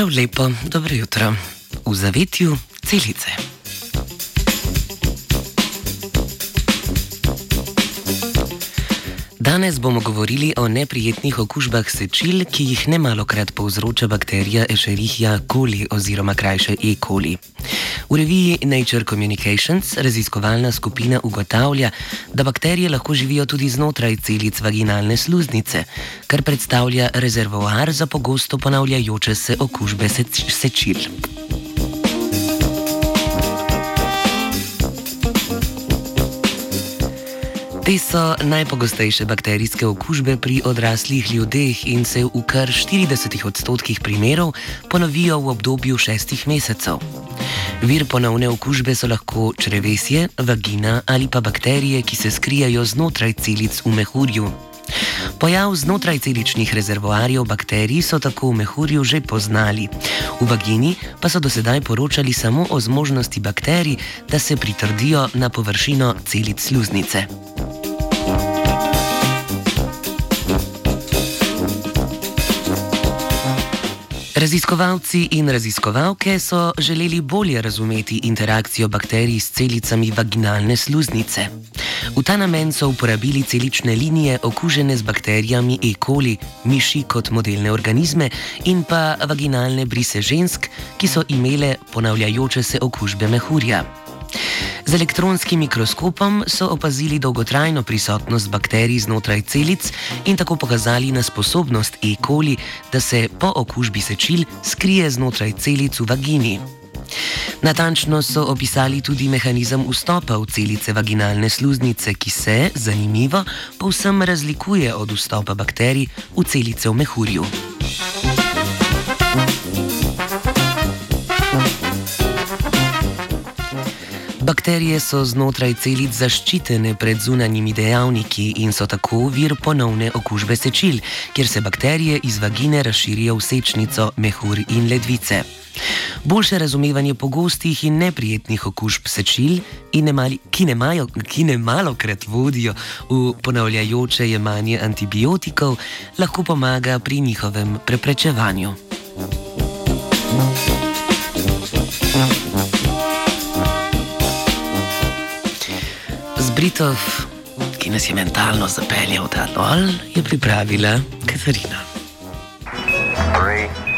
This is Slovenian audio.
Prav lepo, dobro jutro. V zavetju celice. Danes bomo govorili o neprijetnih okužbah sečil, ki jih ne malokrat povzroča bakterija Escherichia coli oziroma krajše E. coli. V reviji Nature Communications raziskovalna skupina ugotavlja, da bakterije lahko živijo tudi znotraj celic vaginalne sluznice, kar predstavlja rezervoar za pogosto ponavljajoče se okužbe sečil. Te so najpogostejše bakterijske okužbe pri odraslih ljudeh in se v kar 40 odstotkih primerov ponovijo v obdobju šestih mesecev. Vir ponovne okužbe so lahko črevesje, vagina ali pa bakterije, ki se skrijajo znotraj celic v mehurju. Pojav znotraj celičnih rezervoarjev bakterij so tako v mehurju že poznali. V vagini pa so dosedaj poročali samo o zmožnosti bakterij, da se pritrdijo na površino celic sluznice. Raziskovalci in raziskovalke so želeli bolje razumeti interakcijo bakterij s celicami vaginalne sluznice. V ta namen so uporabili celične linije okužene z bakterijami E. coli, miši kot modelne organizme in pa vaginalne brise žensk, ki so imele ponavljajoče se okužbe mehurja. Z elektronskim mikroskopom so opazili dolgotrajno prisotnost bakterij znotraj celic in tako pokazali na sposobnost E. coli, da se po okužbi sečil skrije znotraj celic v vagini. Natančno so opisali tudi mehanizem vstopa v celice vaginalne sluznice, ki se, zanimivo, povsem razlikuje od vstopa bakterij v celice v mehurju. Bakterije so znotraj celic zaščitene pred zunanjimi dejavniki in so tako vir ponovne okužbe sečil, kjer se bakterije iz vagine razširijo v sečnico, mehur in ledvice. Boljše razumevanje pogostih in neprijetnih okužb sečil, ne mali, ki, ne majo, ki ne malo krat vodijo v ponavljajoče jemanje antibiotikov, lahko pomaga pri njihovem preprečevanju. Britov, ki nas je mentalno zapeljal ta dol, je pripravila Katarina. Three.